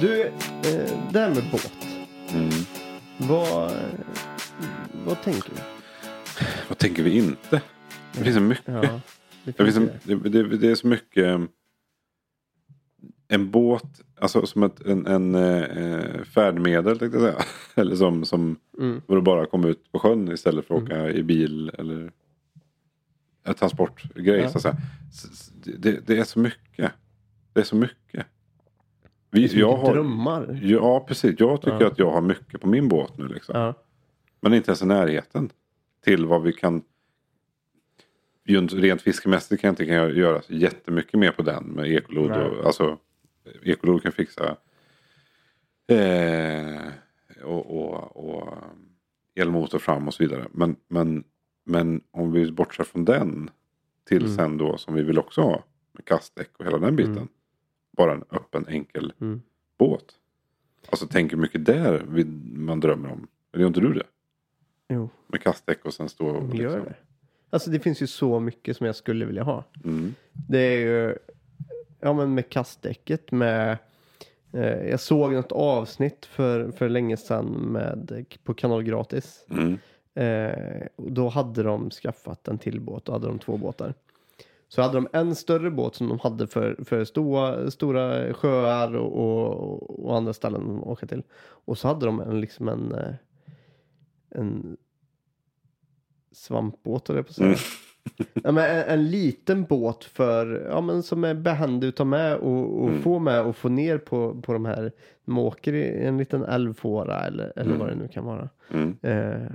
Du, eh, det här med båt. Mm. Vad, vad tänker du? Vad tänker vi inte? Det finns så mycket. Ja, det Det, finns finns så, det, det, är så mycket. um, En båt, alltså som ett en, en eh, färdmedel tänkte jag säga. Eller som, som Mm. att bara komma ut på sjön istället för att åka i bil eller en transportgrej. Ja. Så att säga. Det, det är så mycket. Det är så mycket. Vi, Så jag har, drömmar. ja, precis. Jag tycker Ja. att jag har mycket på min båt nu. Liksom. Ja. Men inte ens i närheten till vad vi kan. Rent fiskemässigt kan jag inte kan göra jättemycket mer på den med ekolod. Och, alltså, ekolod kan fixa eh, och, och, och elmotor fram och så vidare. Men, men, men om vi bortser från den till Mm. sen då som vi vill också ha med kastdäck och hela den biten. Mm. Bara en öppen enkel Mm. båt. Alltså tänk hur mycket där man drömmer om. Eller gör inte du det? Jo, Med kastdäck och sen stå och de gör det. Alltså det finns ju så mycket som jag skulle vilja ha. Mm. Det är ju, ja men med kastdäcket med, eh, jag såg något avsnitt för, för länge sedan med, på Kanal Gratis. Mm. Eh, då hade de skaffat en till båt, då hade de två båtar. Så hade de en större båt som de hade för, för stora, stora sjöar och, och, och andra ställen att åka till. Och så hade de en, liksom en, eh, en svampbåt, jag på säga. Mm. Ja, men en, en liten båt för, ja, men som är behändig att ta med och, och Mm. få med och få ner på, på de här. De åker i en liten älvfåra eller, eller Mm. vad det nu kan vara. Mm. Eh,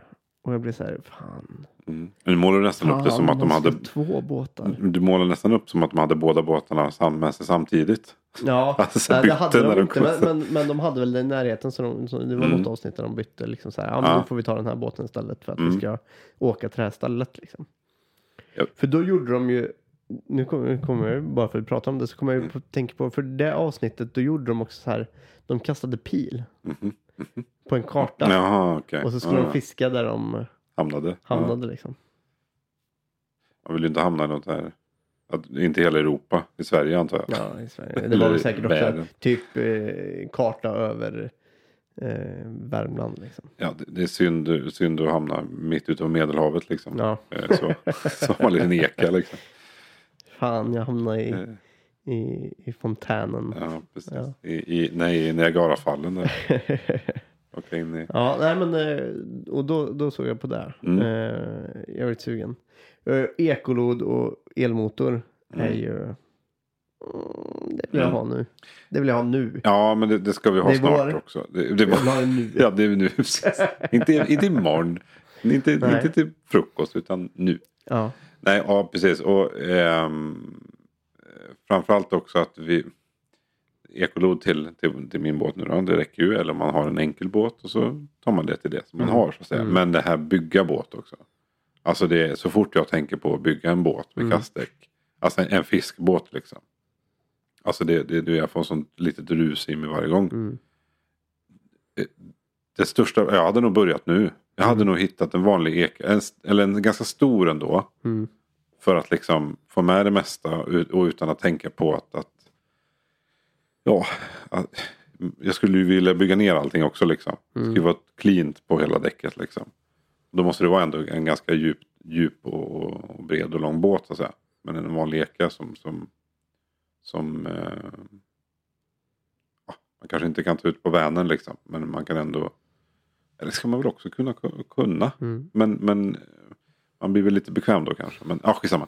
och jag blir så här, fan. Mm. Nu målar du nästan upp det som att de hade. ha Två båtar. Du målar nästan upp som att de hade båda båtarna med sig samtidigt. Ja, Alltså, nej, det hade de inte. Men, men, men de hade väl det i närheten. Så, de, så det var Mm. något avsnitt där de bytte liksom så här. Ja, men Ja. då får vi ta den här båten istället för att Mm. vi ska åka till det här stället liksom. Ja. För då gjorde de ju. Nu kommer, kommer jag bara för att prata om det så kommer jag ju på, tänka på. För det avsnittet då gjorde de också så här. De kastade pil Mhm. På en karta. Jaha, okej. Och så skulle Ja, de fiska där de Hamnade. Hamnade liksom. Man vill ju inte hamna i något här. Att, inte hela Europa. I Sverige antar jag. Ja, i Sverige. Det var väl säkert också typ eh, karta över eh, Värmland liksom. Ja, det, det är synd, synd att hamna mitt ute på Medelhavet liksom. Ja, Eh, Så, man en liten eka liksom. fan jag hamnade i, Eh, i, i fontänen. Ja, precis. Ja. I, i, nej, i Niagarafallen där. Åka in i... Ja, nej men eh, och då, då såg jag på det. Mm. Eh, jag är lite sugen. Eh, ekolod och elmotor är Mm. ju... Mm, det vill jag ha nu. Det vill jag ha nu. Ja, men det, det ska vi ha är snart vår. också. Det, det Jag vill var, nu. ja, det är nu. inte, inte imorgon. Inte, Nej. inte till frukost, utan nu. Ja. Nej, ja precis. Och ehm, framförallt också att vi... Ekolod till, till, till min båt nu då. Det räcker ju. Eller om man har en enkel båt och så tar man det till det som man Mm. har. Så att säga. Mm. Men det här bygga båt också. Alltså det är så fort jag tänker på att bygga en båt med Mm. kastdäck. Alltså en, en fiskbåt liksom. Alltså det, det, det, jag får sånt litet rus i mig varje gång. Mm. Det största, jag hade nog börjat nu. Jag hade Mm. nog hittat en vanlig ek, en, eller en ganska stor ändå. Mm. För att liksom få med det mesta och utan att tänka på att, att ja, jag skulle ju vilja bygga ner allting också liksom. Det ska ju Mm. vara cleant på hela däcket liksom. Då måste det vara ändå en ganska djup, djup och, och bred och lång båt så att säga. Men en vanlig eka som, som, som eh, man kanske inte kan ta ut på Vänern liksom. Men man kan ändå, eller ska man väl också kunna kunna. Mm. Men, men eh, man blir väl lite bekväm då kanske. Men ja, skitsamma.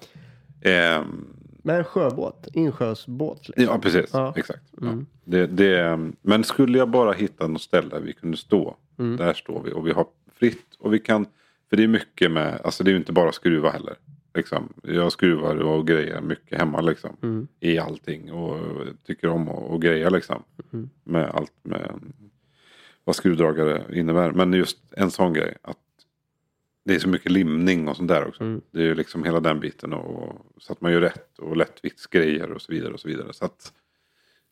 Ehm, Men en sjöbåt, insjösbåt. Liksom. ja, precis. Ja. Exakt. Ja. Mm. Det, det, men skulle jag bara hitta något ställe där vi kunde stå. Mm. Där står vi och vi har fritt. Och vi kan, för det är mycket med, alltså det är ju inte bara skruva heller. Liksom. Jag skruvar och grejer mycket hemma liksom. Mm. I allting och tycker om att och greja liksom. Mm. Med allt med vad skruvdragare innebär. Men just en sån grej. att Det är så mycket limning och sånt där också. Mm. Det är ju liksom hela den biten. Och, så att man gör rätt och lättviktsgrejer och så vidare. och så vidare. Så att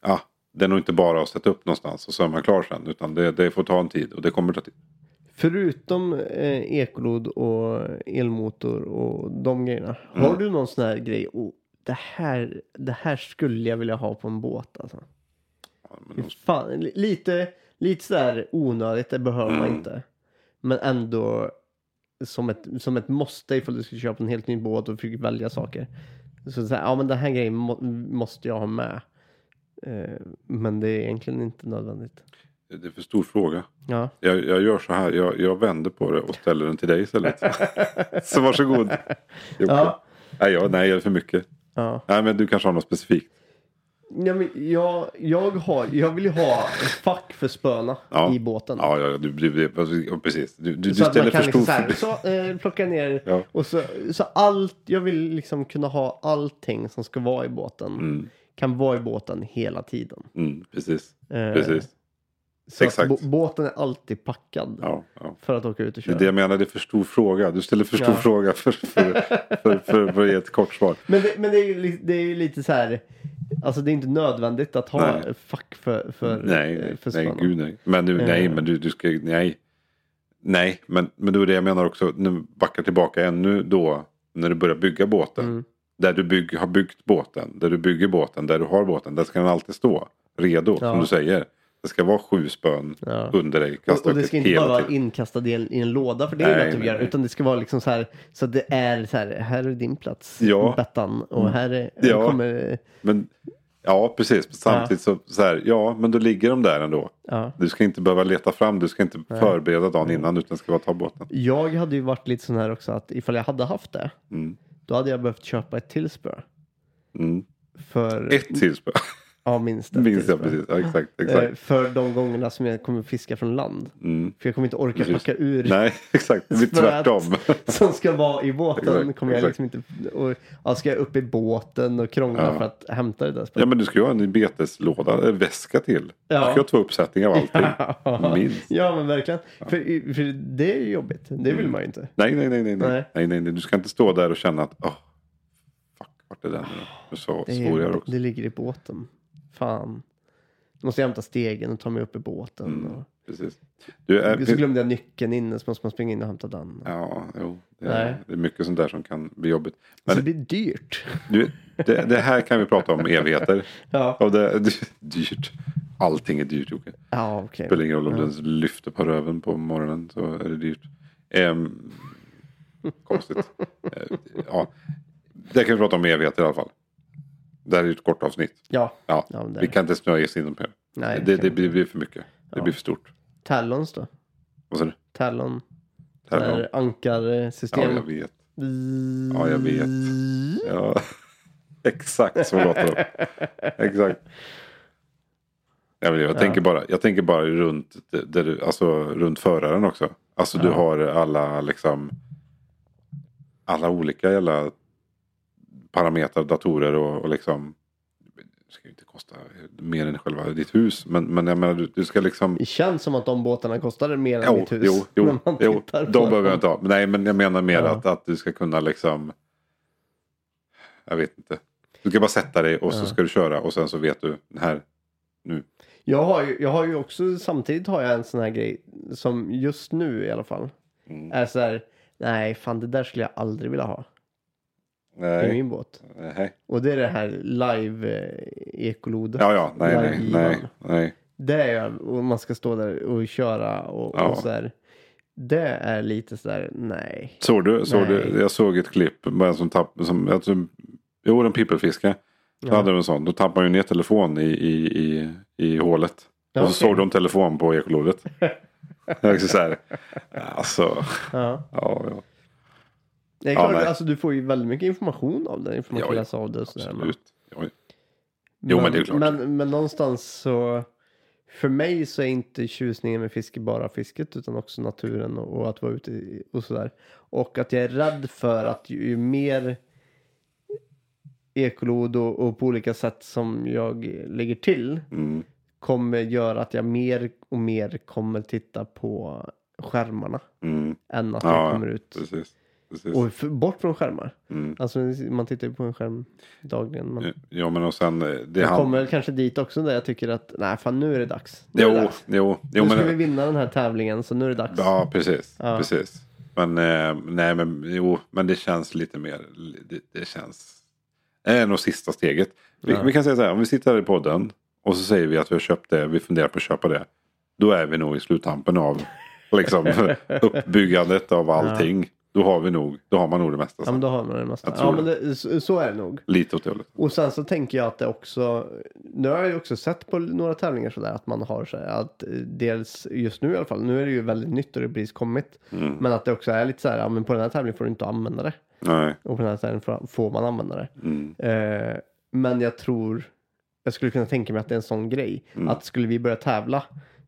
ja, det är nog inte bara att sätta upp någonstans och så är man klar sen. Utan det, det får ta en tid och det kommer ta tid. Förutom eh, ekolod och elmotor och de grejerna. Har Mm. du någon sån här grej? Oh, det, här, det här skulle jag vilja ha på en båt alltså. men de- Fan, li- lite, lite sådär onödigt, det behöver man Mm. inte. Men ändå som ett, som ett måste ifall du ska köpa en helt ny båt och försöka välja saker. Så, så här, ja men den här grejen må, måste jag ha med. Eh, men det är egentligen inte nödvändigt. Det är för stor fråga. Ja. Jag, jag gör så här, jag, jag vänder på det och ställer den till dig istället. så varsågod. Ja. Nej, jag, nej, jag är för mycket. ja. Nej, men du kanske har något specifikt. Ja men jag, jag, har, jag vill ju ha ett fack för spöna Ja. i båten. Ja, ja du, du, du, precis. Du, du, du så att man ställer för kan stor liksom så här, så, eh, plocka ner Ja. och så, så allt, jag vill liksom kunna ha allting som ska vara i båten. Mm, Kan vara i båten hela tiden. mm, precis. Eh, precis. Så Exakt. att bå- båten är alltid packad Ja, ja. för att åka ut och Det köra. är det jag menar, det är för stor fråga. Du ställer för stor Ja. fråga för, för, för, för, för att ge ett kort svar. Men, det, men det, är ju, li- det är ju lite så här, alltså det är inte nödvändigt att ha Nej. fack för, för, nej, eh, för nej, gud nej. Men du, nej, Eh. men du, du ska, nej. Nej, men, men det är det jag menar också. Nu backar tillbaka ännu då. När du börjar bygga båten. Mm. Där du bygg, har byggt båten. Där du bygger båten. Där du har båten. Där ska den alltid stå. Redo, Ja. som du säger. Det ska vara sju spön Ja. under dig. Och, och det ska inte bara vara inkastad i en, i en låda för det är Nej, lätt att nej, göra. nej. Utan det ska vara liksom så här så det är så här, här är din plats Ja. Mm. Bettan och här, är, Ja. här kommer, Men, ja, precis. Samtidigt så, så här, ja, men då ligger de där ändå. ja. Du ska inte behöva leta fram, du ska inte förbereda dagen innan utan ska bara ta båten. Jag hade ju varit lite sån här också att ifall jag hade haft det Mm. då hade jag behövt köpa ett till spö. Mm. För, Ett till spö. Ja minst till jag spö. precis. Ja, exakt. Eh, exakt. För de gångerna som jag kommer fiska från land. Mm. För jag kommer inte orka Precis. plocka ur Nej, exakt. Det blir Spöet. tvärtom. som ska vara i båten. Exakt, kommer jag exakt. liksom inte, och, ja, ska jag upp i båten och krångla Ja. för att hämta det där Ja spöet? men du ska ju ha en beteslåda, en väska till. Ja. Du ska ha två uppsättningar av allting. Minst. Ja men verkligen. För, för det är ju jobbigt. Det vill man ju inte. Nej, nej, nej, nej, nej. Nej. nej, nej, nej. Du ska inte stå där och känna att, åh, fuck, vart är den nu? Nu så Det, svor jag är, också. det ligger i båten. Fan. Då måste jag hämta stegen och ta mig upp i båten. Mm. Och, Precis. Du är, så glömde jag nyckeln inne så måste man springa in och hämta den. Ja, jo. Det Nej. är, det är mycket sånt där som kan bli jobbigt. så Men det blir dyrt. du, det, det här kan vi prata om evigheter. Ja, Och det, det, dyrt. Allting är dyrt Jocke. ja okej. Spelar ingen roll om du ens lyfter på röven på morgonen så är det dyrt. Ehm, konstigt. Eh, ja, det kan vi prata om i evigheter i alla fall. Det här är ju ett kort avsnitt. Ja, Ja, Ja, det vi det. kan inte snöa oss in på det. nej. Det, kan- det, blir, blir för mycket. Det Ja. blir för stort. Talons då? Vad sa du? Talon. Där då? Ja, ankarsystem. jag vet. Ja, jag vet. Ja, exakt så låter det. Exakt. Jag, vet, jag, tänker bara, jag tänker bara runt, där du, alltså, runt föraren också. Alltså du har alla liksom alla olika jävla parametrar, datorer och, och liksom det ska ju inte kosta mer än själva ditt hus. Men, men jag menar du, du ska liksom Det känns som att de båtarna kostade mer än Jo, mitt hus. jo, jo, jo de behöver jag inte ha. Men Nej, men jag menar mer Ja. att, att du ska kunna liksom... Jag vet inte. Du ska bara sätta dig och så Ja. ska du köra och sen så vet du här. Nu. Jag har, ju, jag har ju också, samtidigt har jag en sån här grej som just nu i alla fall Mm. är så här, nej fan det där skulle jag aldrig vilja ha i Nej. min båt. nej. Och det är det här live eh. Ja, ja, nej, nej, nej, nej. Det är, och man ska stå där och köra och, Ja. och så här. Det är lite så där, nej. Såg du? Såg du? Jag såg ett klipp med en som tappade, som, jo en pippelfiske. Så Ja. hade de en sån. Då tappade ju ner telefon i, i, i, i hålet. Ja, och så såg de telefon på ekolodet. Jag så här, alltså, ja, ja. Det är klart, alltså, du får ju väldigt mycket information av det. Information Ja, läsa av det och sådär. Men. Ja, Jo, men det är klart. Men, men någonstans så. För mig så är inte tjusningen med fiske bara fisket utan också naturen och, och att vara ute i- och sådär. Och att jag är rädd för att ju, ju mer ekolod och, och på olika sätt som jag lägger till Mm. kommer göra att jag mer och mer kommer titta på skärmarna Mm. än att Ja, jag kommer ut Precis. Precis. och bort från skärmar. Mm. Alltså man tittar ju på en skärm dagligen. Men Ja men och sen eh, det jag han... kommer kanske dit också där jag tycker att nej fan nu är det dags. Nu Jo, det dags. jo, jo nu ska vi vinna den här tävlingen så nu är det dags. Ja precis. Ja. precis. Men eh, nej men jo, men det känns lite mer. Det, det känns. Det är nog sista steget. Vi, Ja. vi kan säga så här, om vi sitter här i podden och så säger vi att vi har köpt det, vi funderar på att köpa det. Då är vi nog i sluttampen av liksom, uppbyggandet av allting. Då har vi nog, då har man nog det mesta. Ja men då har man det mesta. Ja men det, så, är det nog. Lite åt det hållet. Och sen så tänker jag att det också, nu har jag ju också sett på några tävlingar sådär att man har så här att eh, dels just nu i alla fall, nu är det ju väldigt nytt och det precis kommit. Mm. Men att det också är lite så här, ja men på den här tävlingen får du inte använda det. Nej. Och på den här tävlingen får- man använda det. Mm. Eh, men jag tror, jag skulle kunna tänka mig att det är en sån grej. Mm. Att skulle vi börja tävla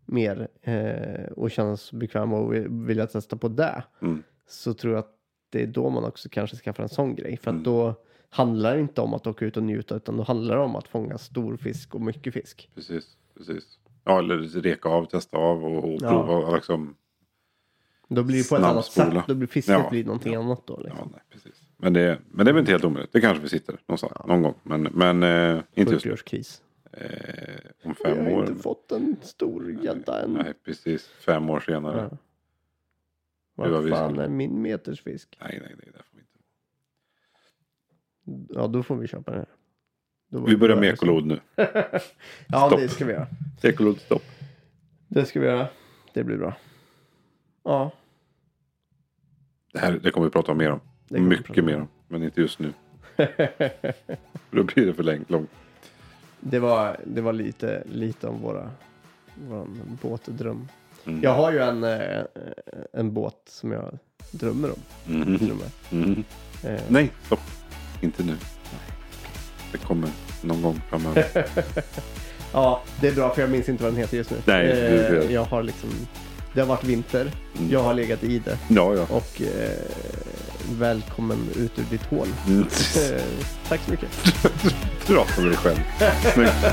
mer eh, och känna oss bekväma och vi- vilja testa på det. Mm. Så tror jag att det är då man också kanske skaffar en sån grej. För att Mm. då handlar det inte om att åka ut och njuta utan då handlar det om att fånga stor fisk och mycket fisk. Precis, precis. Ja, eller reka av, testa av och, och Ja. prova. Liksom. Då blir det på ett annat sätt. Då blir fisket Ja, blir någonting ja. annat då. Liksom. Ja, nej, precis. Men, det, men det är väl inte helt omöjligt. Det kanske vi sitter någonstans, någon gång. Men, men eh, inte just nu. 40-årskris. Eh, om Vi fem har år. inte fått en stor gädda än. Nej, precis. Fem år senare. Vad fan är min metersfisk? Nej, nej, nej. Det får vi, inte. Ja, då får vi köpa den här. Vi börjar med ekolod nu. Ja, Stopp. det ska vi göra. Ekolod stopp. Det ska vi göra. Det blir bra. Ja, Det här det kommer vi prata om mer om. Mycket mer om. Men inte just nu. Då blir det för länge, långt. det, var, det var lite, lite om våra, vår båtdröm. Mm. Jag har ju en, eh, en båt som jag drömmer om. Och med. Mhm. Eh, Nej, stopp. Inte nu. Det kommer någon gång framöver. Ja, det är bra för jag minns inte vad den heter just nu. Nej, eh, jag har liksom, det har varit vinter. Mm. Jag har legat i det. Ja, ja. Och eh, välkommen ut ur ditt hål. Mm. Eh, tack så mycket. Prata med dig själv. Snyggt.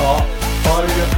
Ja, ha det gött.